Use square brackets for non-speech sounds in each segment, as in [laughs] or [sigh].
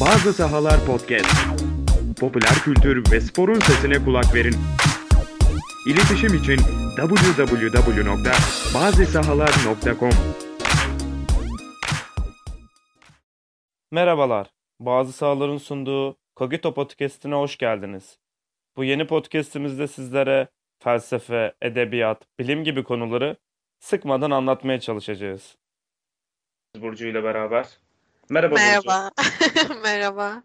Bazı Sahalar Podcast. Popüler kültür ve sporun sesine kulak verin. İletişim için www.bazisahalar.com Merhabalar. Bazı sahaların sunduğu Kogito Podcast'ine hoş geldiniz. Bu yeni podcast'imizde sizlere felsefe, edebiyat, bilim gibi konuları sıkmadan anlatmaya çalışacağız. Burcu ile beraber. Merhaba, Merhaba. [laughs] Merhaba.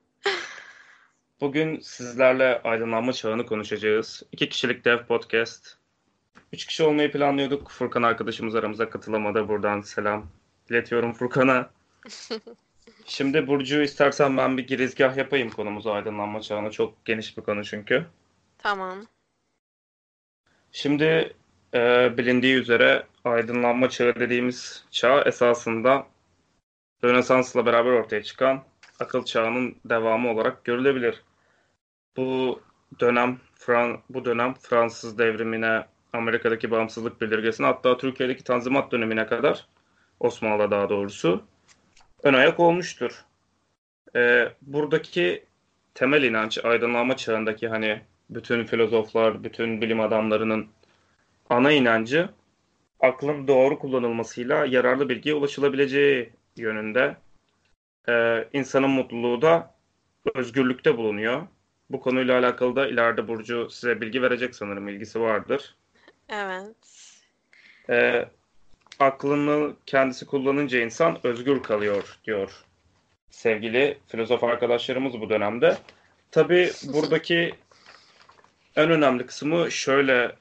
Bugün sizlerle aydınlanma çağını konuşacağız. İki kişilik dev podcast. Üç kişi olmayı planlıyorduk. Furkan arkadaşımız aramıza katılamadı. Buradan selam iletiyorum Furkan'a. [laughs] Şimdi Burcu istersen ben bir girizgah yapayım konumuzu aydınlanma çağına. Çok geniş bir konu çünkü. Tamam. Şimdi e, bilindiği üzere aydınlanma çağı dediğimiz çağ esasında Rönesans'la beraber ortaya çıkan akıl çağının devamı olarak görülebilir. Bu dönem Fran bu dönem Fransız devrimine, Amerika'daki bağımsızlık bildirgesine hatta Türkiye'deki Tanzimat dönemine kadar Osmanlı daha doğrusu ön ayak olmuştur. Ee, buradaki temel inanç aydınlanma çağındaki hani bütün filozoflar, bütün bilim adamlarının ana inancı aklın doğru kullanılmasıyla yararlı bilgiye ulaşılabileceği yönünde. Ee, insanın mutluluğu da özgürlükte bulunuyor. Bu konuyla alakalı da ileride Burcu size bilgi verecek sanırım ilgisi vardır. Evet. Ee, aklını kendisi kullanınca insan özgür kalıyor diyor sevgili filozof arkadaşlarımız bu dönemde. Tabii buradaki en önemli kısmı şöyle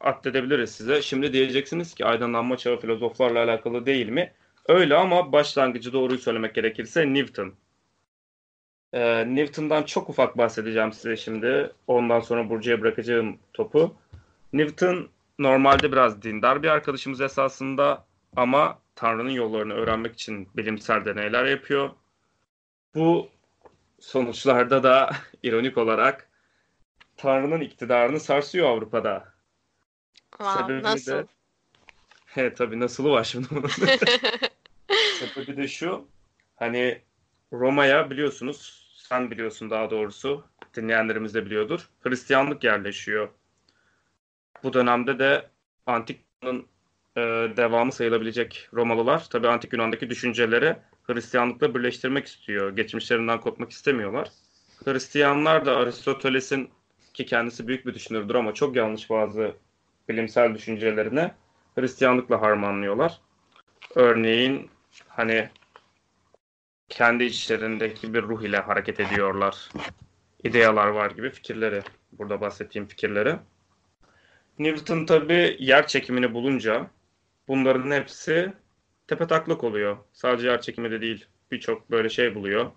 atledebiliriz size. Şimdi diyeceksiniz ki aydınlanma çağı filozoflarla alakalı değil mi? Öyle ama başlangıcı doğruyu söylemek gerekirse Newton. Ee, Newton'dan çok ufak bahsedeceğim size şimdi. Ondan sonra Burcu'ya bırakacağım topu. Newton normalde biraz dindar bir arkadaşımız esasında ama Tanrı'nın yollarını öğrenmek için bilimsel deneyler yapıyor. Bu sonuçlarda da [laughs] ironik olarak Tanrı'nın iktidarını sarsıyor Avrupa'da. Wow, Sebebi nasıl? de he tabii nasılı var şimdi bunun. Sebebi de şu hani Roma'ya biliyorsunuz sen biliyorsun daha doğrusu dinleyenlerimiz de biliyordur. Hristiyanlık yerleşiyor. Bu dönemde de antik Yunan'ın e, devamı sayılabilecek Romalılar tabii antik Yunan'daki düşünceleri Hristiyanlıkla birleştirmek istiyor. Geçmişlerinden kopmak istemiyorlar. Hristiyanlar da Aristoteles'in ki kendisi büyük bir düşünürdür ama çok yanlış bazı bilimsel düşüncelerini Hristiyanlıkla harmanlıyorlar. Örneğin hani kendi içlerindeki bir ruh ile hareket ediyorlar. İdealar var gibi fikirleri. Burada bahsettiğim fikirleri. Newton tabi yer çekimini bulunca bunların hepsi tepetaklak oluyor. Sadece yer çekimi de değil. Birçok böyle şey buluyor.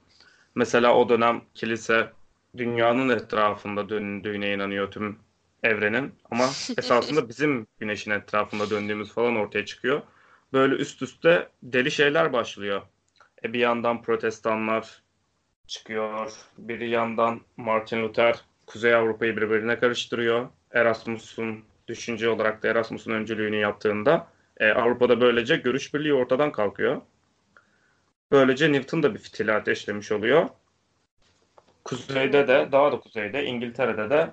Mesela o dönem kilise dünyanın etrafında döndüğüne inanıyor tüm evrenin. Ama [laughs] esasında bizim güneşin etrafında döndüğümüz falan ortaya çıkıyor. Böyle üst üste deli şeyler başlıyor. E bir yandan protestanlar çıkıyor. Bir yandan Martin Luther Kuzey Avrupa'yı birbirine karıştırıyor. Erasmus'un düşünce olarak da Erasmus'un öncülüğünü yaptığında e, Avrupa'da böylece görüş birliği ortadan kalkıyor. Böylece Newton da bir fitili ateşlemiş oluyor. Kuzeyde de, daha da kuzeyde, İngiltere'de de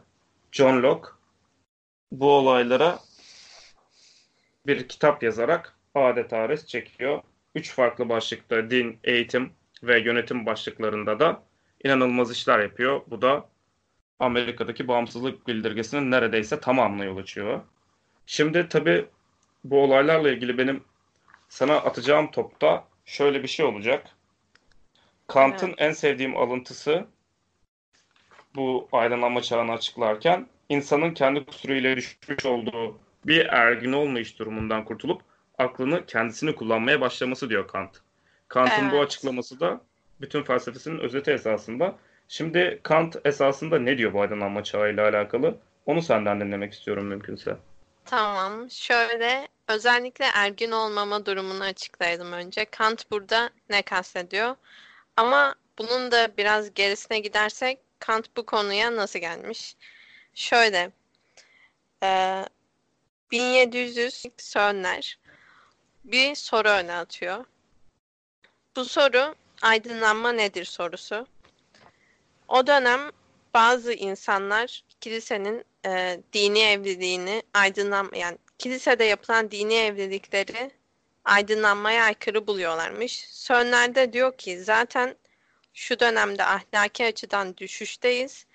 John Locke bu olaylara bir kitap yazarak adeta res çekiyor. Üç farklı başlıkta din, eğitim ve yönetim başlıklarında da inanılmaz işler yapıyor. Bu da Amerika'daki bağımsızlık bildirgesinin neredeyse tamamına yol açıyor. Şimdi tabii bu olaylarla ilgili benim sana atacağım topta şöyle bir şey olacak. Kant'ın Evet. en sevdiğim alıntısı bu aydınlanma çağını açıklarken insanın kendi kusuruyla düşmüş olduğu bir ergin olmayış durumundan kurtulup aklını kendisini kullanmaya başlaması diyor Kant. Kant'ın bu Evet. açıklaması da bütün felsefesinin özeti esasında. Şimdi Kant esasında ne diyor bu aydınlanma çağıyla alakalı? Onu senden dinlemek istiyorum mümkünse. Tamam. Şöyle özellikle ergin olmama durumunu açıklayalım önce. Kant burada ne kastediyor? Ama bunun da biraz gerisine gidersek Kant bu konuya nasıl gelmiş? Şöyle e, 1700 Sönner bir soru öne atıyor. Bu soru aydınlanma nedir sorusu. O dönem bazı insanlar kilisenin e, dini evliliğini aydınlanma yani kilisede yapılan dini evlilikleri aydınlanmaya aykırı buluyorlarmış. Sönler'de diyor ki zaten şu dönemde ahlaki açıdan düşüşteyiz.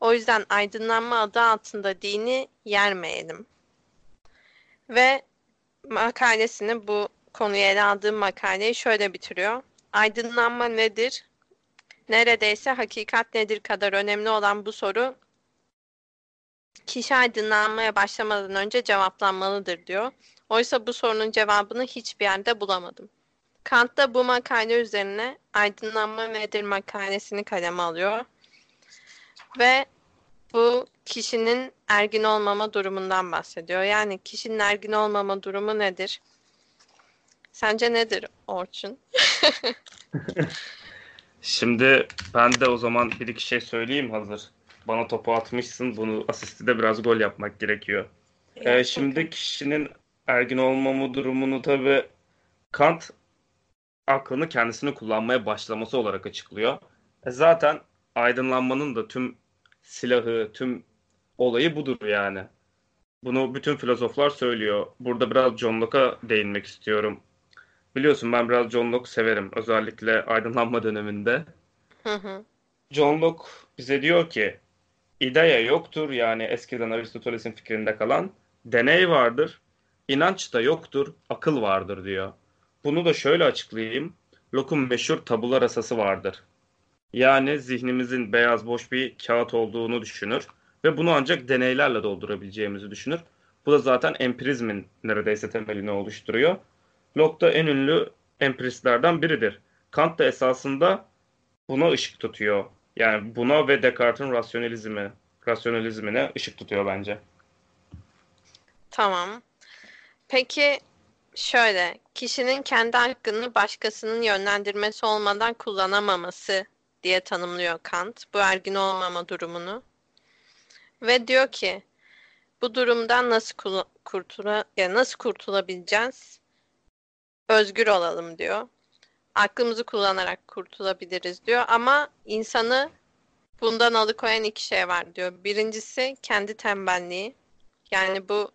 O yüzden aydınlanma adı altında dini yermeyelim. Ve makalesini bu konuyu ele aldığım makaleyi şöyle bitiriyor. Aydınlanma nedir? Neredeyse hakikat nedir kadar önemli olan bu soru kişi aydınlanmaya başlamadan önce cevaplanmalıdır diyor. Oysa bu sorunun cevabını hiçbir yerde bulamadım. Kant da bu makale üzerine aydınlanma nedir makalesini kaleme alıyor. Ve bu kişinin ergin olmama durumundan bahsediyor. Yani kişinin ergin olmama durumu nedir? Sence nedir Orçun? [laughs] Şimdi ben de o zaman bir iki şey söyleyeyim hazır. Bana topu atmışsın. Bunu asisti de biraz gol yapmak gerekiyor. Ee, şimdi kişinin ergin olmama durumunu tabii Kant aklını kendisini kullanmaya başlaması olarak açıklıyor. E zaten aydınlanmanın da tüm silahı, tüm olayı budur yani. Bunu bütün filozoflar söylüyor. Burada biraz John Locke'a değinmek istiyorum. Biliyorsun ben biraz John Locke severim. Özellikle aydınlanma döneminde. Hı hı. John Locke bize diyor ki idea yoktur yani eskiden Aristoteles'in fikrinde kalan deney vardır. İnanç da yoktur, akıl vardır diyor. Bunu da şöyle açıklayayım. Locke'un meşhur tabular asası vardır. Yani zihnimizin beyaz boş bir kağıt olduğunu düşünür ve bunu ancak deneylerle doldurabileceğimizi düşünür. Bu da zaten empirizmin neredeyse temelini oluşturuyor. Locke da en ünlü empiristlerden biridir. Kant da esasında buna ışık tutuyor. Yani buna ve Descartes'in rasyonalizmi, rasyonalizmine ışık tutuyor bence. Tamam. Peki şöyle, kişinin kendi hakkını başkasının yönlendirmesi olmadan kullanamaması diye tanımlıyor Kant bu ergin olmama durumunu. Ve diyor ki bu durumdan nasıl kula- kurtula ya nasıl kurtulabileceğiz? Özgür olalım diyor. Aklımızı kullanarak kurtulabiliriz diyor ama insanı bundan alıkoyan iki şey var diyor. Birincisi kendi tembelliği. Yani bu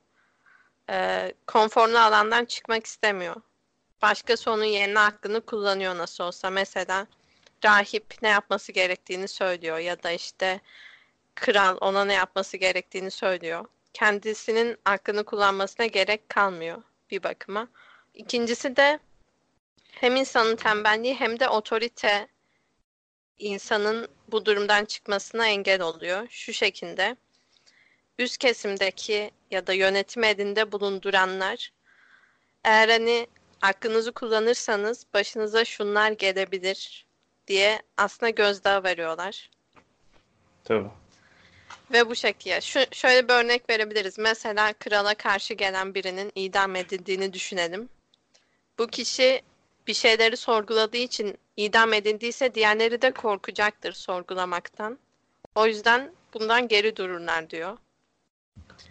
e, konforlu alandan çıkmak istemiyor. Başkası onun yerine hakkını kullanıyor nasıl olsa. Mesela rahip ne yapması gerektiğini söylüyor ya da işte kral ona ne yapması gerektiğini söylüyor. Kendisinin hakkını kullanmasına gerek kalmıyor bir bakıma. İkincisi de hem insanın tembelliği hem de otorite insanın bu durumdan çıkmasına engel oluyor. Şu şekilde üst kesimdeki ya da yönetim elinde bulunduranlar eğer hani hakkınızı kullanırsanız başınıza şunlar gelebilir diye aslında gözdağı veriyorlar. Tabii. Ve bu şekilde şu, şöyle bir örnek verebiliriz. Mesela krala karşı gelen birinin idam edildiğini düşünelim. Bu kişi bir şeyleri sorguladığı için idam edildiyse diğerleri de korkacaktır sorgulamaktan. O yüzden bundan geri dururlar diyor.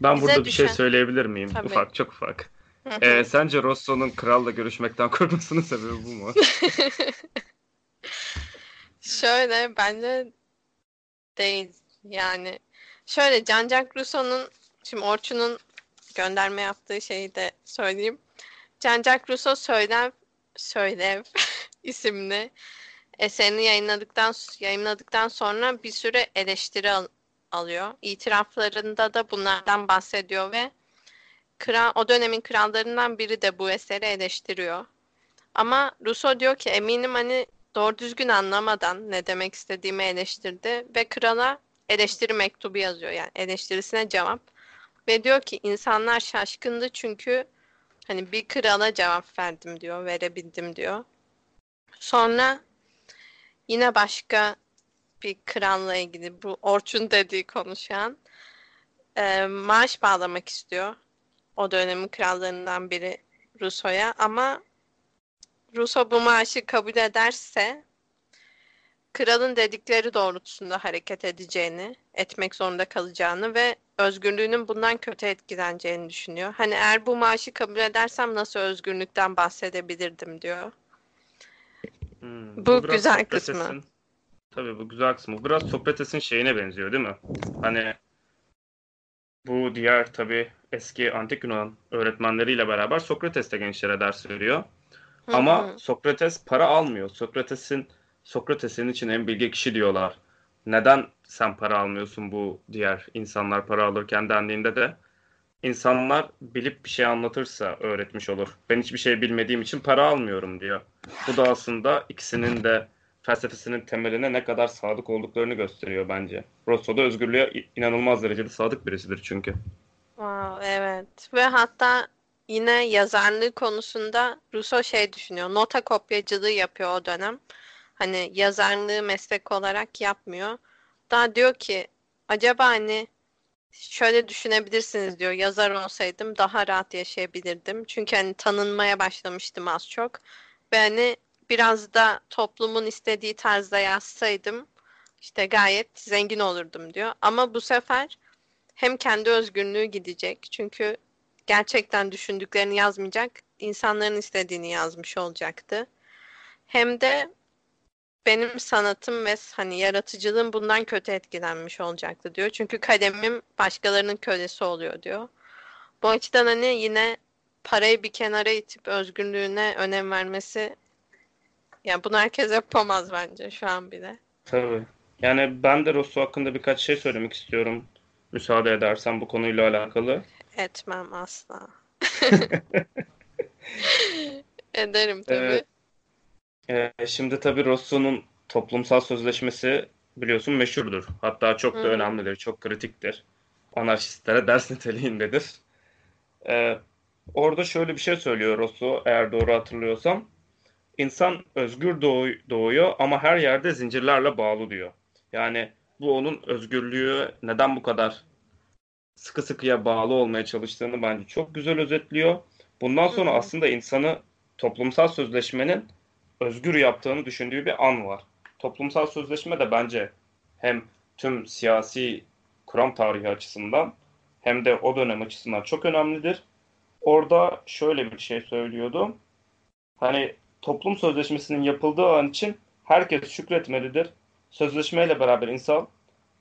Ben Bize burada bir şey düşen- söyleyebilir miyim? Tabii. Ufak, çok ufak. Ee, sence Rosso'nun kralla görüşmekten [laughs] korkmasının sebebi bu mu? [laughs] Şöyle bence değil yani. Şöyle Jean-Jacques Rousseau'nun şimdi Orçun'un gönderme yaptığı şeyi de söyleyeyim. Jean-Jacques Rousseau Söylev Söylev [laughs] isimli eserini yayınladıktan yayınladıktan sonra bir süre eleştiri al- alıyor. İtiraflarında da bunlardan bahsediyor ve kral, o dönemin krallarından biri de bu eseri eleştiriyor. Ama Rousseau diyor ki eminim hani doğru düzgün anlamadan ne demek istediğimi eleştirdi ve krala eleştiri mektubu yazıyor yani eleştirisine cevap ve diyor ki insanlar şaşkındı çünkü hani bir krala cevap verdim diyor verebildim diyor. Sonra yine başka bir kralla ilgili bu Orçun dediği konuşan e, maaş bağlamak istiyor. O dönemin krallarından biri Rousseau'ya ama Rousseau bu maaşı kabul ederse kralın dedikleri doğrultusunda hareket edeceğini, etmek zorunda kalacağını ve özgürlüğünün bundan kötü etkileneceğini düşünüyor. Hani eğer bu maaşı kabul edersem nasıl özgürlükten bahsedebilirdim diyor. Hmm, Bu biraz güzel kısmı. Tabii bu güzel kısmı. Bu Biraz Sokrates'in şeyine benziyor değil mi? Hani bu diğer tabii eski antik Yunan öğretmenleriyle beraber Sokrates de gençlere ders veriyor. Ama. Sokrates para almıyor. Sokrates'in Sokrates'in için en bilge kişi diyorlar. Neden sen para almıyorsun bu diğer insanlar para alırken dendiğinde de insanlar bilip bir şey anlatırsa öğretmiş olur. Ben hiçbir şey bilmediğim için para almıyorum diyor. Bu da aslında ikisinin de felsefesinin temeline ne kadar sadık olduklarını gösteriyor bence. Rousseau da özgürlüğe inanılmaz derecede sadık birisidir çünkü. Wow, evet. Ve hatta yine yazarlığı konusunda Rousseau şey düşünüyor. Nota kopyacılığı yapıyor o dönem. Hani yazarlığı meslek olarak yapmıyor. Daha diyor ki acaba hani şöyle düşünebilirsiniz diyor. Yazar olsaydım daha rahat yaşayabilirdim. Çünkü hani tanınmaya başlamıştım az çok. Ve hani biraz da toplumun istediği tarzda yazsaydım işte gayet zengin olurdum diyor. Ama bu sefer hem kendi özgürlüğü gidecek. Çünkü gerçekten düşündüklerini yazmayacak, insanların istediğini yazmış olacaktı. Hem de benim sanatım ve hani yaratıcılığım bundan kötü etkilenmiş olacaktı diyor. Çünkü kalemim başkalarının kölesi oluyor diyor. Bu açıdan hani yine parayı bir kenara itip özgürlüğüne önem vermesi yani bunu herkes yapamaz bence şu an bile. Tabii. Yani ben de Rousseau hakkında birkaç şey söylemek istiyorum. Müsaade edersen bu konuyla alakalı. Etmem asla. [laughs] Ederim tabii. Evet. Ee, şimdi tabii Rousseau'nun toplumsal sözleşmesi biliyorsun meşhurdur. Hatta çok da Hı önemlidir, çok kritiktir. Anarşistlere ders [laughs] niteliğindedir. Ee, orada şöyle bir şey söylüyor Rousseau eğer doğru hatırlıyorsam. İnsan özgür doğu- doğuyor ama her yerde zincirlerle bağlı diyor. Yani bu onun özgürlüğü neden bu kadar sıkı sıkıya bağlı olmaya çalıştığını bence çok güzel özetliyor. Bundan sonra Hı hı. aslında insanı toplumsal sözleşmenin özgür yaptığını düşündüğü bir an var. Toplumsal sözleşme de bence hem tüm siyasi kuram tarihi açısından hem de o dönem açısından çok önemlidir. Orada şöyle bir şey söylüyordu. Hani toplum sözleşmesinin yapıldığı an için herkes şükretmelidir. Sözleşmeyle beraber insan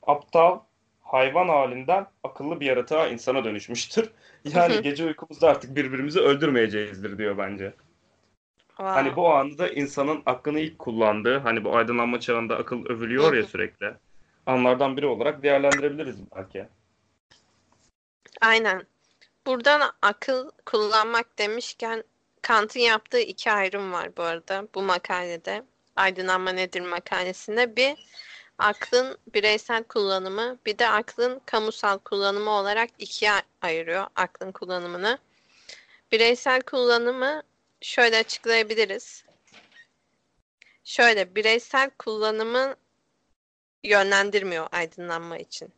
aptal, hayvan halinden akıllı bir yaratığa insana dönüşmüştür. Yani gece uykumuzda artık birbirimizi öldürmeyeceğizdir diyor bence. Wow. Hani bu anda insanın aklını ilk kullandığı, hani bu aydınlanma çağında akıl övülüyor ya sürekli. Anlardan biri olarak değerlendirebiliriz belki. Aynen. Buradan akıl kullanmak demişken Kant'ın yaptığı iki ayrım var bu arada bu makalede. Aydınlanma nedir makalesinde. Bir aklın bireysel kullanımı bir de aklın kamusal kullanımı olarak ikiye ayırıyor aklın kullanımını. Bireysel kullanımı şöyle açıklayabiliriz. Şöyle bireysel kullanımı yönlendirmiyor aydınlanma için.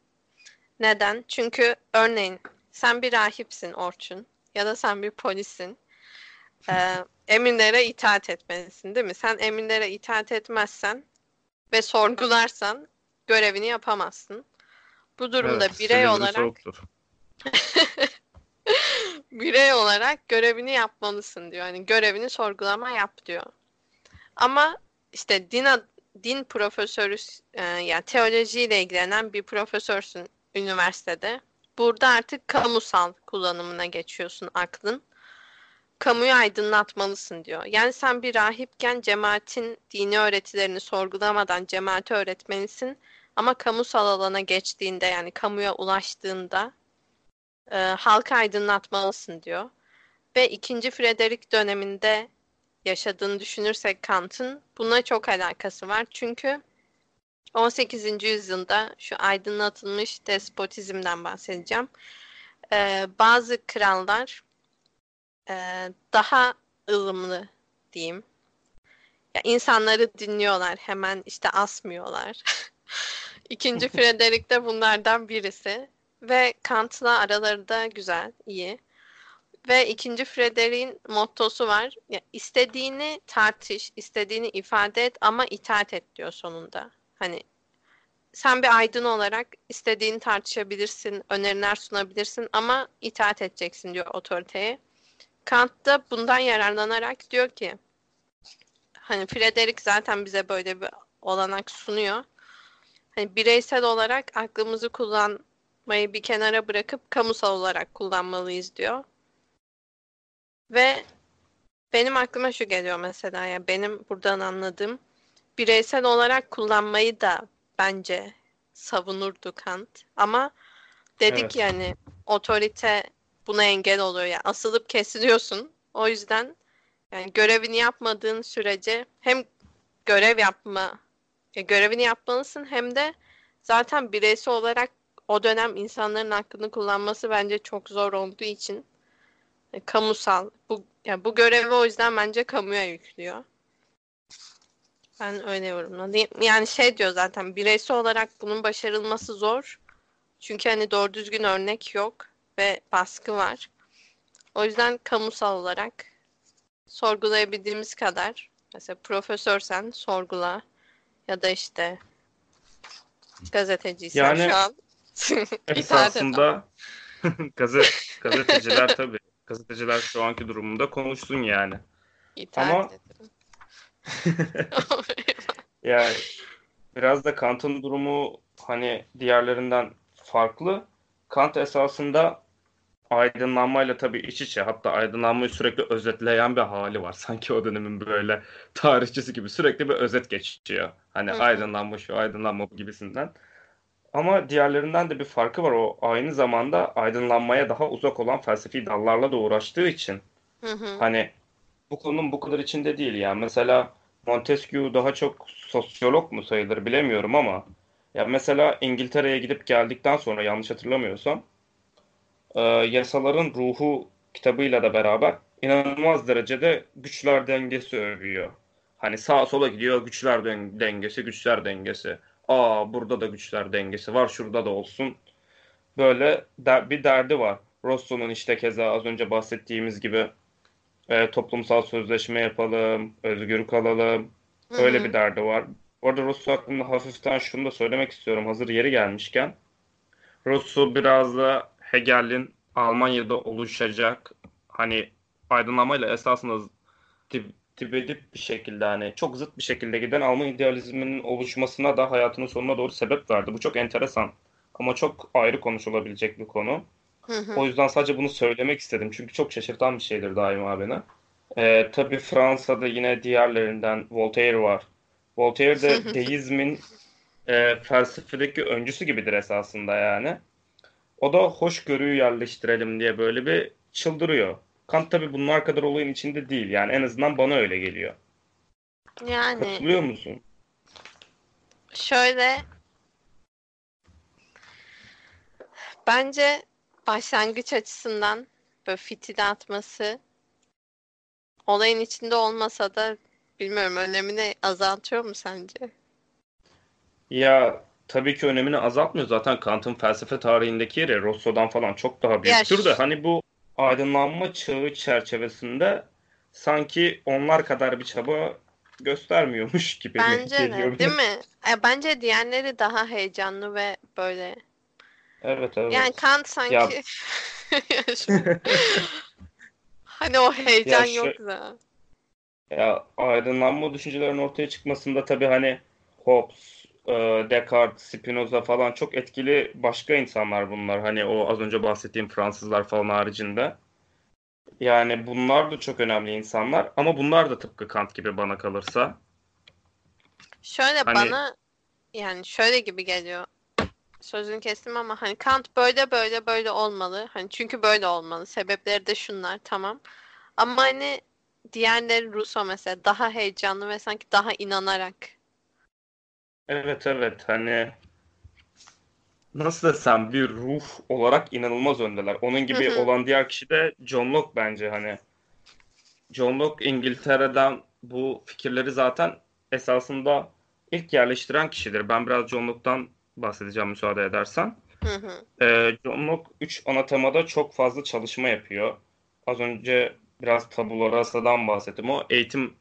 Neden? Çünkü örneğin sen bir rahipsin Orçun ya da sen bir polissin. Ee, emirlere itaat etmelisin değil mi? Sen emirlere itaat etmezsen ve sorgularsan görevini yapamazsın. Bu durumda Evet, birey olarak [laughs] birey olarak görevini yapmalısın diyor. Hani görevini sorgulama yap diyor. Ama işte din din profesörü e, yani teolojiyle ilgilenen bir profesörsün üniversitede. Burada artık kamusal kullanımına geçiyorsun aklın. Kamuyu aydınlatmalısın diyor. Yani sen bir rahipken cemaatin dini öğretilerini sorgulamadan cemaati öğretmelisin. Ama kamusal alana geçtiğinde yani kamuya ulaştığında e, halkı aydınlatmalısın diyor. Ve ikinci Frederick döneminde yaşadığını düşünürsek Kant'ın buna çok alakası var. Çünkü 18. yüzyılda şu aydınlatılmış despotizmden bahsedeceğim. Ee, bazı krallar e, daha ılımlı diyeyim. Ya insanları dinliyorlar, hemen işte asmıyorlar. [laughs] İkinci [laughs] Frederick de bunlardan birisi ve Kant'la araları da güzel, iyi. Ve ikinci Frederick'in mottosu var. Ya, istediğini tartış, istediğini ifade et ama itaat et diyor sonunda. Hani sen bir aydın olarak istediğini tartışabilirsin, öneriler sunabilirsin ama itaat edeceksin diyor otoriteye. Kant da bundan yararlanarak diyor ki Hani Frederick zaten bize böyle bir olanak sunuyor. Hani bireysel olarak aklımızı kullanmayı bir kenara bırakıp kamusal olarak kullanmalıyız diyor. Ve benim aklıma şu geliyor mesela ya benim buradan anladığım bireysel olarak kullanmayı da bence savunurdu Kant. Ama dedik Evet. yani otorite buna engel oluyor. Yani asılıp kesiliyorsun. O yüzden yani görevini yapmadığın sürece hem görev yapma ya görevini yapmalısın hem de zaten bireysel olarak o dönem insanların hakkını kullanması bence çok zor olduğu için e, kamusal bu ya bu görevi o yüzden bence kamuya yüklüyor. Ben öyle yorumladım. Yani şey diyor zaten bireysel olarak bunun başarılması zor. Çünkü hani doğru düzgün örnek yok ve baskı var. O yüzden kamusal olarak sorgulayabildiğimiz kadar mesela profesörsen sorgula ya da işte gazeteciysen Yani şu an. [laughs] Esasında [laughs] gazet, gazeteciler tabii. Gazeteciler şu anki durumunda konuşsun yani. İtaat Ama-. [laughs] Yani biraz da Kant'ın durumu hani diğerlerinden farklı. Kant esasında aydınlanmayla tabii iç içe hatta aydınlanmayı sürekli özetleyen bir hali var. [laughs] Sanki o dönemin böyle tarihçisi gibi sürekli bir özet geçiyor. Hani Hı aydınlanma şu aydınlanma bu gibisinden. Ama diğerlerinden de bir farkı var. O aynı zamanda aydınlanmaya daha uzak olan felsefi dallarla da uğraştığı için Hı hı. Hani bu konunun bu kadar içinde değil yani. Mesela Montesquieu daha çok sosyolog mu sayılır bilemiyorum ama ya mesela İngiltere'ye gidip geldikten sonra yanlış hatırlamıyorsam e, Yasaların Ruhu kitabıyla da beraber inanılmaz derecede güçler dengesi övüyor. Hani sağa sola gidiyor güçler den- dengesi, güçler dengesi. Aa burada da güçler dengesi var, şurada da olsun. Böyle der- bir derdi var. Rousseau'nun işte keza az önce bahsettiğimiz gibi e, toplumsal sözleşme yapalım, özgür kalalım. Öyle bir derdi var. Orada Rousseau hakkında hafiften şunu da söylemek istiyorum hazır yeri gelmişken. Rousseau biraz da Hegel'in Almanya'da oluşacak hani aydınlanmayla esasında dip, dibe dip bir şekilde hani çok zıt bir şekilde giden Alman idealizminin oluşmasına da hayatının sonuna doğru sebep verdi. Bu çok enteresan ama çok ayrı konuşulabilecek bir konu. Hı hı. O yüzden sadece bunu söylemek istedim. Çünkü çok şaşırtan bir şeydir daima beni. Ee, tabii Fransa'da yine diğerlerinden Voltaire var. Voltaire de deizmin e, felsefedeki öncüsü gibidir esasında yani. O da hoşgörüyü yerleştirelim diye böyle bir çıldırıyor. Kant tabii bunlar kadar olayın içinde değil. Yani en azından bana öyle geliyor. Yani Katılıyor musun? Şöyle bence başlangıç açısından böyle fitil atması olayın içinde olmasa da bilmiyorum önemini azaltıyor mu sence? Ya tabii ki önemini azaltmıyor. Zaten Kant'ın felsefe tarihindeki yeri Rousseau'dan falan çok daha büyüktür de ş- hani bu aydınlanma çağı çerçevesinde sanki onlar kadar bir çaba göstermiyormuş gibi Bence geliyor. de, değil mi? E, bence diğerleri daha heyecanlı ve böyle. Evet evet. Yani Kant sanki Ya [laughs] hani o heyecan Ya şu- yok da. ya aydınlanma düşüncelerinin ortaya çıkmasında tabii hani Hobbes, Descartes, Spinoza falan çok etkili başka insanlar bunlar. Hani o az önce bahsettiğim Fransızlar falan haricinde. Yani bunlar da çok önemli insanlar ama bunlar da tıpkı Kant gibi bana kalırsa. Şöyle Hani bana yani şöyle gibi geliyor. Sözünü kestim ama hani Kant böyle böyle böyle olmalı. Hani çünkü böyle olmalı. Sebepleri de şunlar tamam. Ama hani diğerleri Rousseau mesela daha heyecanlı ve sanki daha inanarak. Evet evet hani nasıl desem bir ruh olarak inanılmaz öndeler. Onun Hı gibi hı. olan diğer kişi de John Locke bence hani. John Locke İngiltere'den bu fikirleri zaten esasında ilk yerleştiren kişidir. Ben biraz John Locke'dan bahsedeceğim müsaade edersen. Hı hı. Ee, John Locke 3 ana temada çok fazla çalışma yapıyor. Az önce biraz tabula rasa'dan bahsettim. O eğitim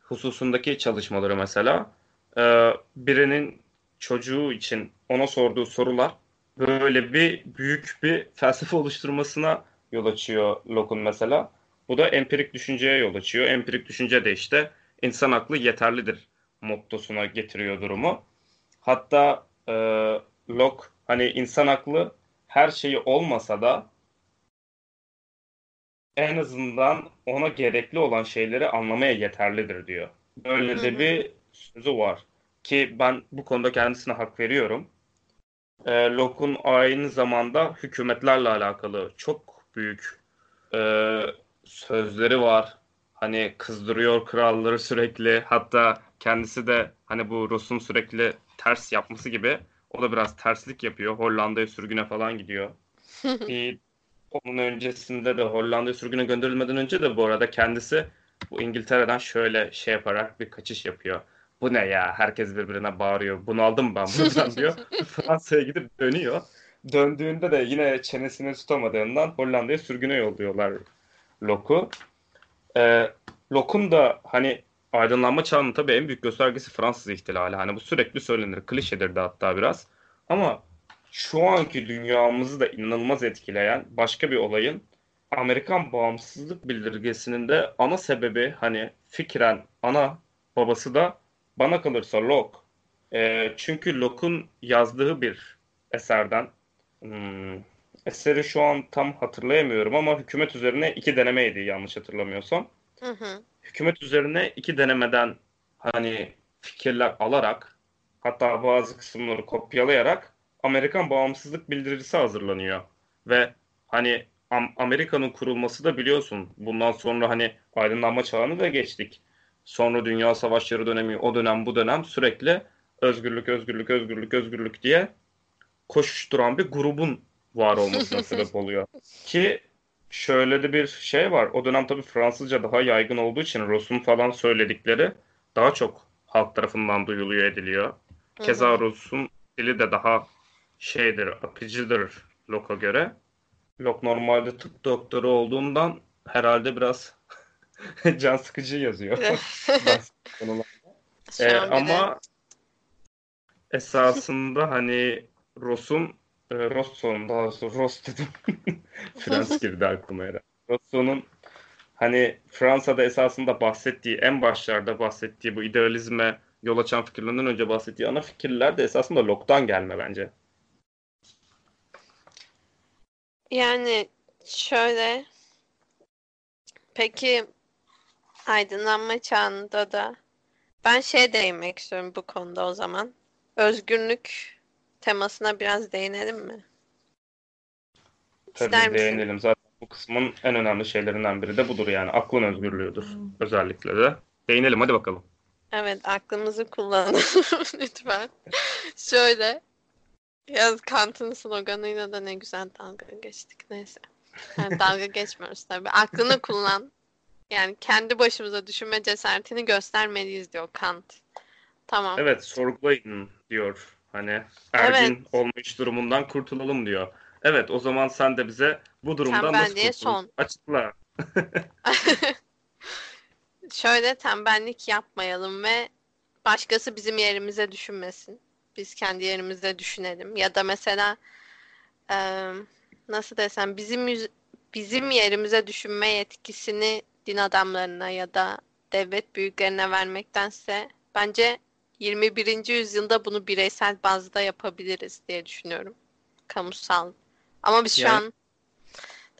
hususundaki çalışmaları mesela. Ee, birinin çocuğu için ona sorduğu sorular böyle bir büyük bir felsefe oluşturmasına yol açıyor Locke'un mesela. Bu da empirik düşünceye yol açıyor. Empirik düşünce de işte insan aklı yeterlidir mottosuna getiriyor durumu. Hatta e, Locke hani insan aklı her şeyi olmasa da en azından ona gerekli olan şeyleri anlamaya yeterlidir diyor. Böyle de bir sözü var. Ki ben bu konuda kendisine hak veriyorum. E, Locke'un aynı zamanda hükümetlerle alakalı çok büyük e, sözleri var. Hani kızdırıyor kralları sürekli. Hatta kendisi de hani bu Rus'un sürekli ters yapması gibi o da biraz terslik yapıyor. Hollanda'ya sürgüne falan gidiyor. [laughs] bir onun öncesinde de Hollanda'ya sürgüne gönderilmeden önce de bu arada kendisi bu İngiltere'den şöyle şey yaparak bir kaçış yapıyor. Bu ne ya? Herkes birbirine bağırıyor. Bunu aldım ben buradan [laughs] diyor. Fransa'ya gidip dönüyor. Döndüğünde de yine çenesini tutamadığından Hollanda'ya sürgüne yolluyorlar Locke'u. Ee, Locke'un da hani aydınlanma çağının tabii en büyük göstergesi Fransız ihtilali. Hani bu sürekli söylenir. Klişedir de hatta biraz. Ama şu anki dünyamızı da inanılmaz etkileyen başka bir olayın Amerikan bağımsızlık bildirgesinin de ana sebebi hani fikren ana babası da bana kalırsa Locke. E, çünkü Locke'un yazdığı bir eserden hmm, eseri şu an tam hatırlayamıyorum ama hükümet üzerine iki denemeydi yanlış hatırlamıyorsam. Hı hı. Hükümet üzerine iki denemeden hani fikirler alarak hatta bazı kısımları kopyalayarak Amerikan bağımsızlık bildirisi hazırlanıyor. Ve hani Amerika'nın kurulması da biliyorsun. Bundan sonra hani aydınlanma çağını da geçtik. Sonra Dünya Savaşları dönemi, o dönem bu dönem sürekli özgürlük, özgürlük, özgürlük, özgürlük diye koşuşturan bir grubun var olmasına [laughs] sebep oluyor. Ki şöyle de bir şey var. O dönem tabii Fransızca daha yaygın olduğu için Rus'un falan söyledikleri daha çok halk tarafından duyuluyor ediliyor. Keza Rus'un dili de daha şeydir, akıcıdır Locke'a göre. Locke normalde tıp doktoru olduğundan herhalde biraz [laughs] can sıkıcı yazıyor. [laughs] [laughs] ee, ama esasında hani Ross'un e, Rousseau'nun daha doğrusu Ross dedim. Frans girdi aklıma herhalde. Rousseau'nun hani Fransa'da esasında bahsettiği, en başlarda bahsettiği bu idealizme yol açan fikirlerden önce bahsettiği ana fikirler de esasında Locke'dan gelme bence. Yani şöyle peki aydınlanma çağında da ben şey değinmek istiyorum bu konuda o zaman. Özgürlük temasına biraz değinelim mi? Tabii İster değinelim. Misin? Zaten bu kısmın en önemli şeylerinden biri de budur yani. Aklın özgürlüğüdür hmm. özellikle de. Değinelim hadi bakalım. Evet aklımızı kullanalım [laughs] lütfen. Şöyle Yaz Kant'ın sloganıyla da ne güzel dalga geçtik. Neyse. Yani dalga geçmiyoruz tabii. Aklını kullan. Yani kendi başımıza düşünme cesaretini göstermeliyiz diyor Kant. Tamam. Evet sorgulayın diyor. Hani ergin evet. olmuş durumundan kurtulalım diyor. Evet o zaman sen de bize bu durumdan nasıl kurtulursun? son. Açıkla. [laughs] Şöyle tembellik yapmayalım ve başkası bizim yerimize düşünmesin. Biz kendi yerimizde düşünelim. Ya da mesela e, nasıl desem bizim bizim yerimize düşünme yetkisini din adamlarına ya da devlet büyüklerine vermektense bence 21. yüzyılda bunu bireysel bazda yapabiliriz diye düşünüyorum. Kamusal. Ama biz şu yani, an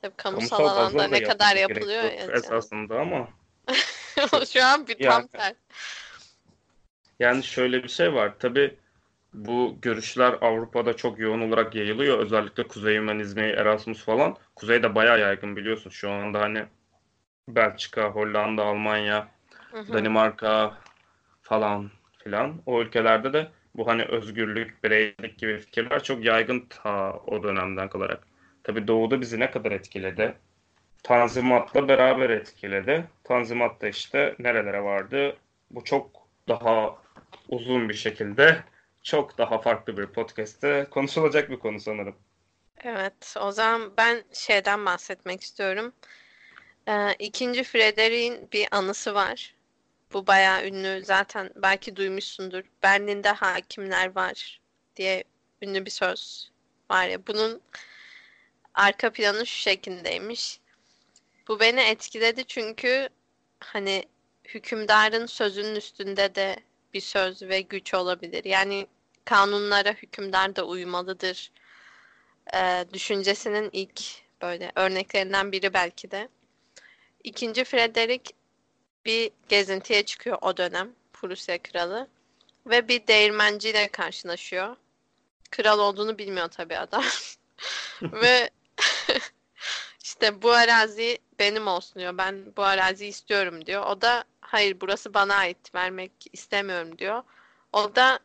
tabii kamusal, kamusal alanda ne kadar yapılıyor ya. Esasında ama [laughs] şu an bir tam yani, Yani şöyle bir şey var. Tabii bu görüşler Avrupa'da çok yoğun olarak yayılıyor. Özellikle Kuzey Hümanizmi, Erasmus falan. Kuzey'de bayağı yaygın biliyorsun. Şu anda hani Belçika, Hollanda, Almanya, hı hı. Danimarka falan filan. O ülkelerde de bu hani özgürlük, bireylik gibi fikirler çok yaygın ta o dönemden kalarak. Tabi Doğu'da bizi ne kadar etkiledi? Tanzimat'la beraber etkiledi. Tanzimat da işte nerelere vardı? Bu çok daha uzun bir şekilde çok daha farklı bir podcast'te konuşulacak bir konu sanırım. Evet, o zaman ben şeyden bahsetmek istiyorum. Ee, ikinci Frederick'in bir anısı var. Bu bayağı ünlü. Zaten belki duymuşsundur. Berlin'de hakimler var diye ünlü bir söz var ya. Bunun arka planı şu şekildeymiş. Bu beni etkiledi çünkü hani hükümdarın sözünün üstünde de bir söz ve güç olabilir. Yani kanunlara hükümdar da uymalıdır. Ee, düşüncesinin ilk böyle örneklerinden biri belki de. İkinci Frederick bir gezintiye çıkıyor o dönem Prusya kralı ve bir değirmenciyle karşılaşıyor. Kral olduğunu bilmiyor tabii adam. [laughs] ve [laughs] işte bu arazi benim olsun diyor. Ben bu araziyi istiyorum diyor. O da hayır burası bana ait vermek istemiyorum diyor. O da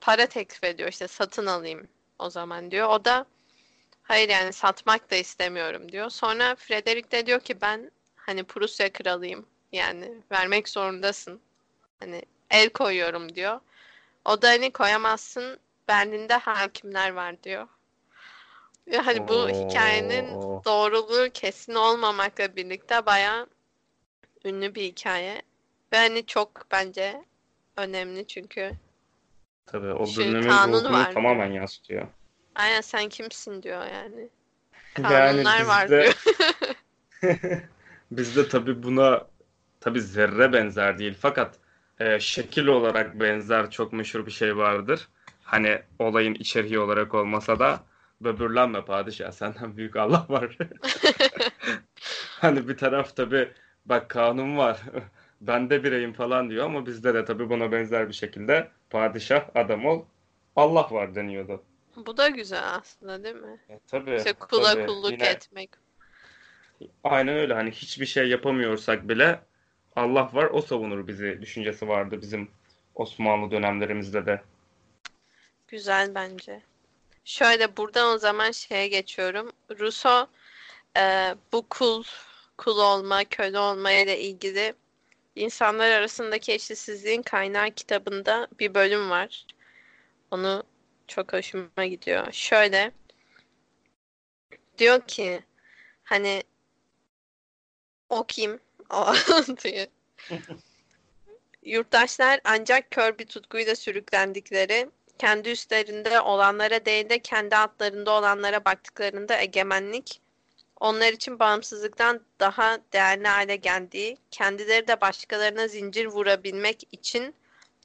para teklif ediyor işte satın alayım o zaman diyor. O da hayır yani satmak da istemiyorum diyor. Sonra Frederick de diyor ki ben hani Prusya kralıyım. Yani vermek zorundasın. Hani el koyuyorum diyor. O da hani koyamazsın Berlin'de hakimler var diyor. Ve hani bu Oo. hikayenin doğruluğu kesin olmamakla birlikte bayağı ünlü bir hikaye. Ve hani çok bence önemli çünkü Tabii o Şey, dönemin kanunu ruhunu var. tamamen yansıtıyor. aynen sen kimsin diyor yani. [laughs] Yani Kanunlar var bizde- diyor. [laughs] [laughs] Bizde tabii buna tabii zerre benzer değil fakat e, şekil olarak benzer çok meşhur bir şey vardır. Hani olayın içeriği olarak olmasa da böbürlenme padişah [laughs] senden büyük Allah var. [laughs] Hani bir taraf tabii bak kanun var ben de bireyim falan diyor ama bizde de tabii buna benzer bir şekilde padişah adam ol Allah var deniyordu. Bu da güzel aslında değil mi? E, tabii, İşte kula tabii. kulluk Yine- etmek. Aynen öyle hani hiçbir şey yapamıyorsak bile Allah var o savunur bizi düşüncesi vardı bizim Osmanlı dönemlerimizde de. Güzel bence. Şöyle buradan o zaman şeye geçiyorum. Rousseau e, bu kul, kul olma, köle olma ile ilgili insanlar arasındaki eşitsizliğin kaynağı kitabında bir bölüm var. Onu çok hoşuma gidiyor. Şöyle diyor ki hani o kim? [laughs] O alıntıyı. Yurttaşlar ancak kör bir tutkuyla sürüklendikleri kendi üstlerinde olanlara değil de kendi altlarında olanlara baktıklarında egemenlik onlar için bağımsızlıktan daha değerli hale geldiği, kendileri de başkalarına zincir vurabilmek için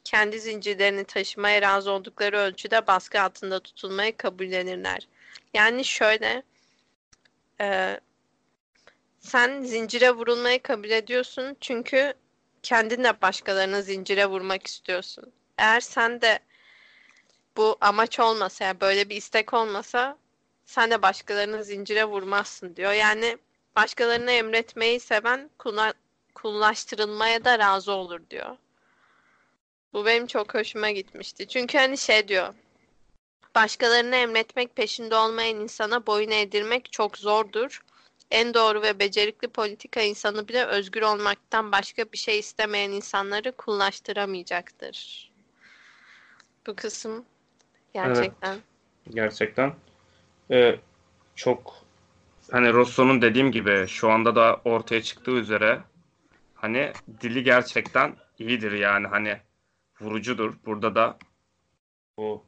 kendi zincirlerini taşımaya razı oldukları ölçüde baskı altında tutulmayı kabullenirler. Yani şöyle, e, sen zincire vurulmayı kabul ediyorsun çünkü kendin de başkalarına zincire vurmak istiyorsun. Eğer sen de bu amaç olmasa, yani böyle bir istek olmasa sen de başkalarını zincire vurmazsın diyor. Yani başkalarına emretmeyi seven kula- kullaştırılmaya da razı olur diyor. Bu benim çok hoşuma gitmişti. Çünkü hani şey diyor. Başkalarına emretmek peşinde olmayan insana boyun eğdirmek çok zordur. En doğru ve becerikli politika insanı bile özgür olmaktan başka bir şey istemeyen insanları kullaştıramayacaktır. Bu kısım gerçekten. Gerçekten. Ee, çok hani Rosso'nun dediğim gibi şu anda da ortaya çıktığı üzere hani dili gerçekten iyidir yani hani vurucudur. Burada da bu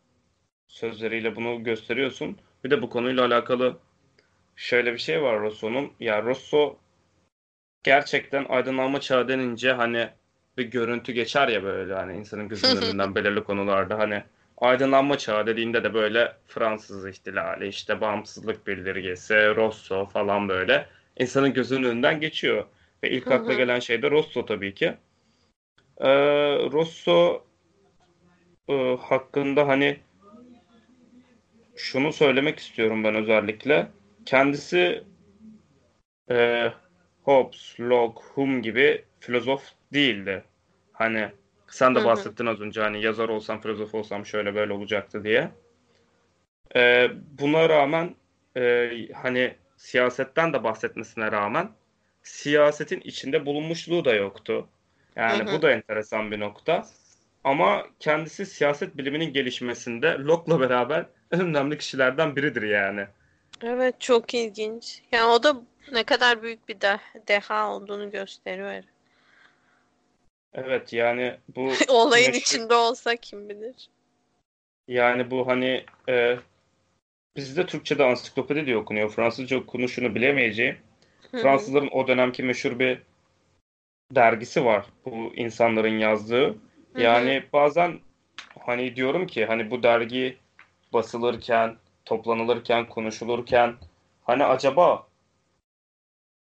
sözleriyle bunu gösteriyorsun. Bir de bu konuyla alakalı şöyle bir şey var Rosso'nun. Ya Rosso gerçekten aydınlanma çağı denince hani bir görüntü geçer ya böyle hani insanın gözünün [laughs] önünden belirli konularda hani aydınlanma çağı dediğinde de böyle Fransız ihtilali, işte bağımsızlık bildirgesi, Rosso falan böyle insanın gözünün önünden geçiyor. Ve ilk akla gelen şey de Rosso tabii ki. Ee, Rosso e, hakkında hani şunu söylemek istiyorum ben özellikle. Kendisi e, Hobbes, Locke, Hume gibi filozof değildi. Hani sen de bahsettin az önce hani yazar olsam, filozof olsam şöyle böyle olacaktı diye. E, buna rağmen e, hani siyasetten de bahsetmesine rağmen siyasetin içinde bulunmuşluğu da yoktu. Yani bu da enteresan bir nokta. Ama kendisi siyaset biliminin gelişmesinde Locke'la beraber en önemli kişilerden biridir yani. Evet çok ilginç. Yani o da ne kadar büyük bir de deha olduğunu gösteriyor. Evet yani bu [laughs] Olayın meşhur- içinde olsa kim bilir. yani bu hani e, bizde Türkçe'de ansiklopedi diye okunuyor. Fransızca okunuşunu bilemeyeceğim. Fransızların o dönemki meşhur bir dergisi var bu insanların yazdığı. Yani bazen hani diyorum ki hani bu dergi basılırken, toplanılırken, konuşulurken hani acaba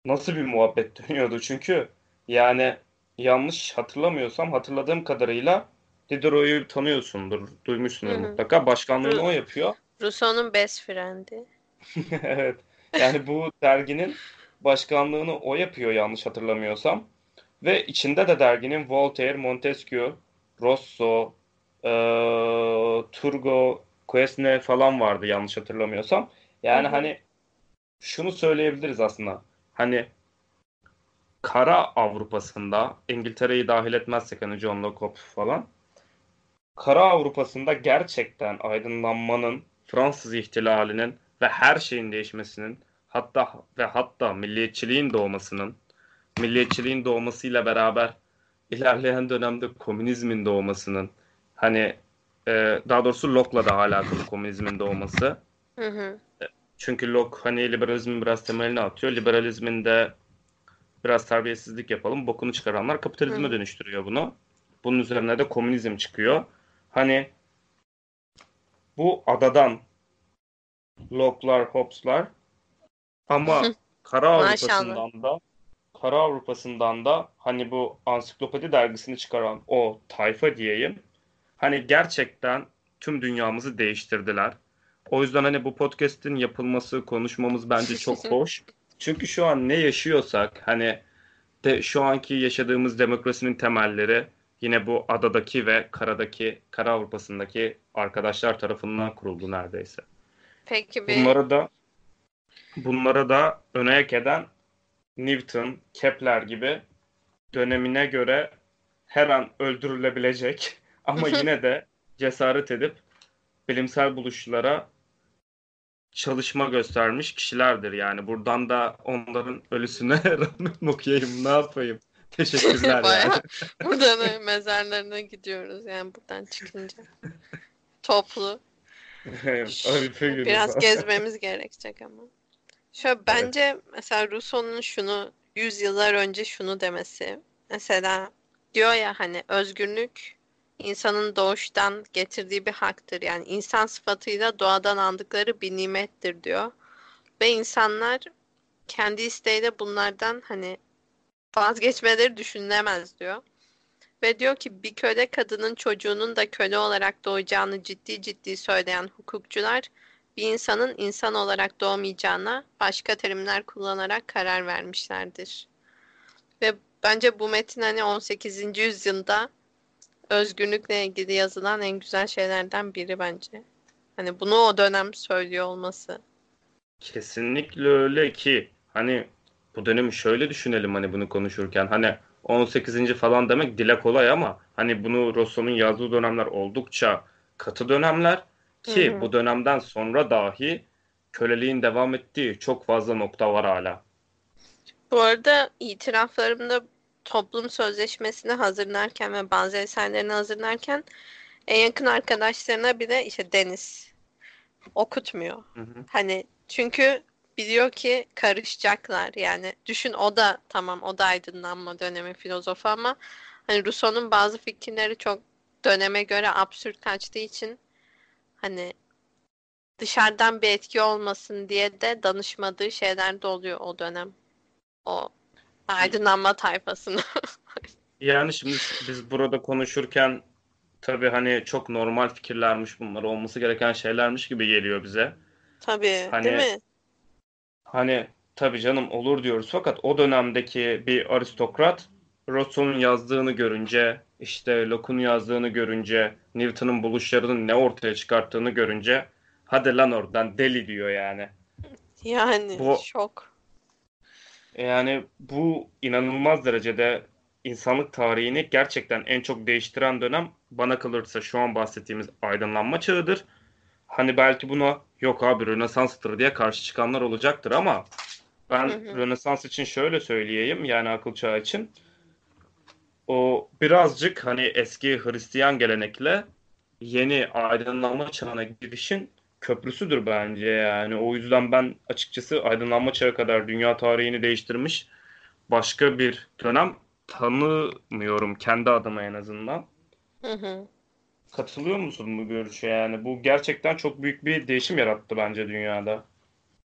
nasıl bir muhabbet [laughs] dönüyordu? Çünkü yani yanlış hatırlamıyorsam hatırladığım kadarıyla Diderot'u tanıyorsundur, duymuşsundur Hı hı. mutlaka. Başkanlığını o yapıyor. Rousseau'nun best friend'i. [laughs] Evet. Yani bu derginin başkanlığını o yapıyor yanlış hatırlamıyorsam. Ve içinde de derginin Voltaire, Montesquieu, Rousseau, eee, Turgot, Quesnel falan vardı yanlış hatırlamıyorsam. Yani hani şunu söyleyebiliriz aslında. Hani kara Avrupa'sında İngiltere'yi dahil etmezsek hani John Locke falan kara Avrupa'sında gerçekten aydınlanmanın, Fransız ihtilalinin ve her şeyin değişmesinin hatta ve hatta milliyetçiliğin doğmasının, milliyetçiliğin doğmasıyla beraber ilerleyen dönemde komünizmin doğmasının, hani e, daha doğrusu Locke'la da alakalı komünizmin doğması. Hı hı. Çünkü Locke hani liberalizmin biraz temelini atıyor. Liberalizmin de biraz terbiyesizlik yapalım. Bokunu çıkaranlar kapitalizme Hı. dönüştürüyor bunu. Bunun üzerine de komünizm çıkıyor. Hani bu adadan Locke'lar, Hobbes'lar ama kara. Avrupa'sından da kara Avrupa'sından da hani bu ansiklopedi dergisini çıkaran o tayfa diyeyim. Hani gerçekten tüm dünyamızı değiştirdiler. O yüzden hani bu podcast'in yapılması, konuşmamız bence çok [laughs] hoş. Çünkü şu an ne yaşıyorsak hani de şu anki yaşadığımız demokrasinin temelleri yine bu adadaki ve karadaki, kara Avrupa'sındaki arkadaşlar tarafından kuruldu neredeyse. Peki bir Bunları da bunlara da öne eden Newton, Kepler gibi dönemine göre her an öldürülebilecek ama [laughs] yine de cesaret edip bilimsel buluşlara çalışma göstermiş kişilerdir. Yani buradan da onların ölüsüne [laughs] rahmet okuyayım ne yapayım. Teşekkürler Bayağı yani. [laughs] buradan da mezarlarına gidiyoruz yani buradan çıkınca. Toplu. Biraz gezmemiz gerekecek ama. Şöyle bence mesela Rousseau'nun şunu 100 yıllar önce şunu demesi. Mesela diyor ya hani özgürlük insanın doğuştan getirdiği bir haktır. Yani insan sıfatıyla doğadan aldıkları bir nimettir diyor. Ve insanlar kendi isteğiyle bunlardan hani vazgeçmeleri düşünülemez diyor. Ve diyor ki bir köle kadının çocuğunun da köle olarak doğacağını ciddi ciddi söyleyen hukukçular bir insanın insan olarak doğmayacağına başka terimler kullanarak karar vermişlerdir. Ve bence bu metin hani 18. yüzyılda özgürlükle ilgili yazılan en güzel şeylerden biri bence. Hani bunu o dönem söylüyor olması. Kesinlikle öyle ki hani bu dönemi şöyle düşünelim hani bunu konuşurken hani 18. falan demek dile kolay ama hani bunu Rousseau'nun yazdığı dönemler oldukça katı dönemler ki Hı hı. bu dönemden sonra dahi köleliğin devam ettiği çok fazla nokta var hala. Bu arada itiraflarımda toplum sözleşmesini hazırlarken ve bazı eserlerini hazırlarken en yakın arkadaşlarına bile işte Deniz okutmuyor. Hı hı. Hani çünkü biliyor ki karışacaklar. Yani düşün o da tamam o da aydınlanma dönemi filozofu ama hani Rousseau'nun bazı fikirleri çok döneme göre absürt kaçtığı için hani dışarıdan bir etki olmasın diye de danışmadığı şeyler de oluyor o dönem. O aydınlanma tayfasına. [laughs] Yani şimdi biz burada konuşurken tabii hani çok normal fikirlermiş bunlar olması gereken şeylermiş gibi geliyor bize. Tabii, Hani- değil mi? Hani tabii canım olur diyoruz fakat o dönemdeki bir aristokrat Rousseau'nun yazdığını görünce, işte Locke'un yazdığını görünce, Newton'un buluşlarının ne ortaya çıkarttığını görünce hadi lan oradan deli diyor yani. Yani Bu- şok. Yani bu inanılmaz derecede insanlık tarihini gerçekten en çok değiştiren dönem bana kalırsa şu an bahsettiğimiz aydınlanma çağıdır. Hani belki buna yok abi Rönesans'tır diye karşı çıkanlar olacaktır ama ben Hı hı. Rönesans için şöyle söyleyeyim yani akıl çağı için o birazcık hani eski Hristiyan gelenekle yeni aydınlanma çağına girişin köprüsüdür bence yani. O yüzden ben açıkçası aydınlanma çağı kadar dünya tarihini değiştirmiş başka bir dönem tanımıyorum kendi adıma en azından. Hı hı. Katılıyor musun bu görüşe yani? Bu gerçekten çok büyük bir değişim yarattı bence dünyada.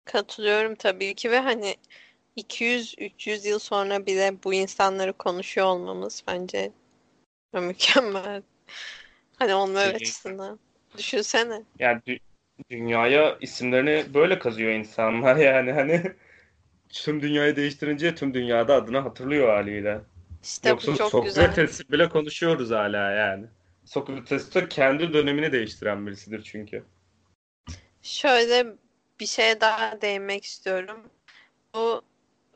Katılıyorum tabii ki ve hani 200-300 yıl sonra bile bu insanları konuşuyor olmamız bence mükemmel. Hani onlar açısından. Düşünsene. Yani dünyaya isimlerini böyle kazıyor insanlar [laughs] yani hani tüm dünyayı değiştirince tüm dünyada adını hatırlıyor haliyle. İşte Yoksa bu çok güzel. Sokrates bile konuşuyoruz hala yani. Sokrates de kendi dönemini değiştiren birisidir çünkü. Şöyle bir şeye daha değinmek istiyorum. Bu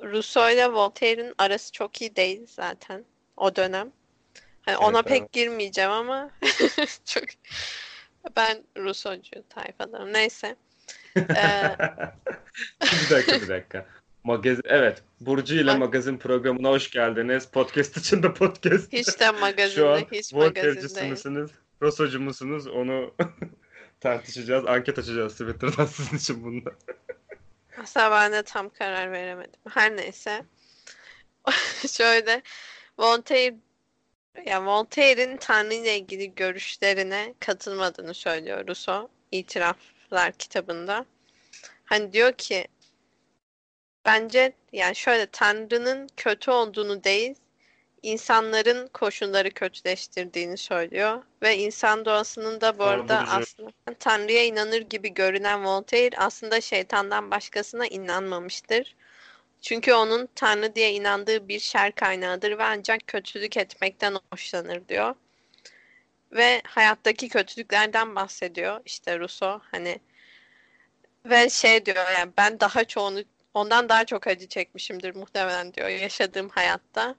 Rousseau ile Voltaire'in arası çok iyi değil zaten o dönem. Hani ona Evet, pek girmeyeceğim ama [laughs] çok ben Rousseau'cu tayfadanım. Neyse. [laughs] Ee, Bir dakika bir [laughs] dakika. Magazin, evet. Burcu ile Bak- magazin programına hoş geldiniz. Podcast içinde podcast. hiç de Şu an magazinde, hiç magazindeyim. misiniz? Rousseau'cu musunuz? Onu [laughs] tartışacağız. Anket açacağız Twitter'dan sizin için bunda. Aslında ben de tam karar veremedim. Her neyse. Şöyle Voltaire ya Voltaire'in Tanrı ile ilgili görüşlerine katılmadığını söylüyor Rousseau İtiraflar kitabında. Hani diyor ki bence yani şöyle Tanrı'nın kötü olduğunu değil insanların koşulları kötüleştirdiğini söylüyor ve insan doğasının da bu arada aslında Tanrı'ya inanır gibi görünen Voltaire aslında şeytandan başkasına inanmamıştır. Çünkü onun Tanrı diye inandığı bir şer kaynağıdır ve ancak kötülük etmekten hoşlanır diyor. Ve hayattaki kötülüklerden bahsediyor işte Rousseau hani ve şey diyor yani ben daha çoğunu ondan daha çok acı çekmişimdir muhtemelen diyor yaşadığım hayatta.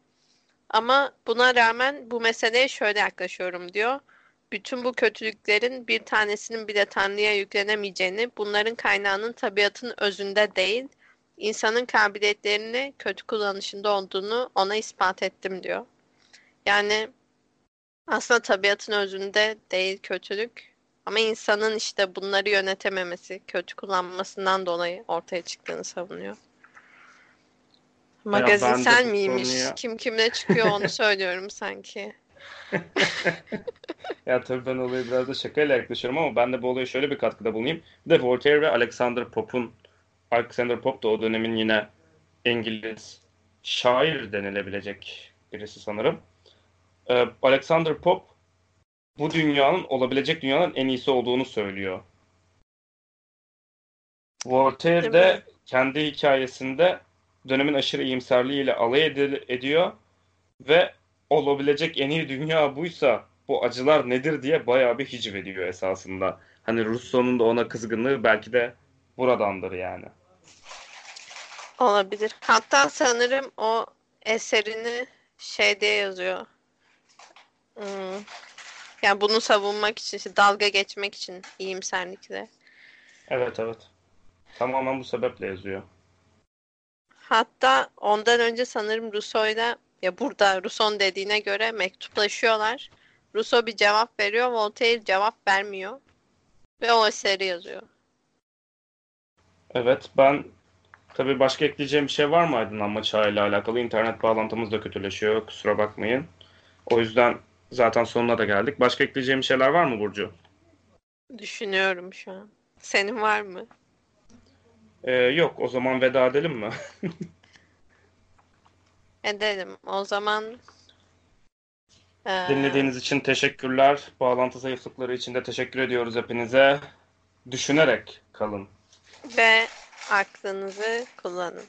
Ama buna rağmen bu meseleye şöyle yaklaşıyorum diyor. Bütün bu kötülüklerin bir tanesinin bile Tanrı'ya yüklenemeyeceğini, bunların kaynağının tabiatın özünde değil, insanın kabiliyetlerini kötü kullanışında olduğunu ona ispat ettim diyor. Yani aslında tabiatın özünde değil kötülük ama insanın işte bunları yönetememesi, kötü kullanmasından dolayı ortaya çıktığını savunuyor. Magazinsel miymiş? konuya- Kim kimle çıkıyor onu söylüyorum sanki. [laughs] Ya tabii ben olaya biraz da şakayla yaklaşıyorum ama ben de bu olaya şöyle bir katkıda bulunayım. Bir de Voltaire ve Alexander Pope'un Alexander Pope da o dönemin yine İngiliz şair denilebilecek birisi sanırım. Ee, Alexander Pope bu dünyanın olabilecek dünyanın en iyisi olduğunu söylüyor. Voltaire de kendi hikayesinde dönemin aşırı iyimserliğiyle alay edil- ediyor ve olabilecek en iyi dünya buysa bu acılar nedir diye bayağı bir hiciv ediyor esasında. Hani Rousseau'nun da ona kızgınlığı belki de buradandır yani. Olabilir. Hatta sanırım o eserini şey diye yazıyor. Hmm. Yani bunu savunmak için, işte dalga geçmek için iyimserlikle. Evet evet. Tamamen bu sebeple yazıyor. Hatta ondan önce sanırım Rousseau'yla ya burada Rousseau'nun dediğine göre mektuplaşıyorlar. Rousseau bir cevap veriyor, Voltaire cevap vermiyor. Ve o eseri yazıyor. Evet ben tabii başka ekleyeceğim bir şey var mı aydınlanma çağıyla alakalı? İnternet bağlantımız da kötüleşiyor kusura bakmayın. O yüzden zaten sonuna da geldik. Başka ekleyeceğim şeyler var mı Burcu? Düşünüyorum şu an. Senin var mı? Ee, yok o zaman veda edelim mi? [laughs] Edelim. O zaman eee, Dinlediğiniz için teşekkürler. Bağlantı zayıflıkları için de teşekkür ediyoruz hepinize. Düşünerek kalın. ve aklınızı kullanın.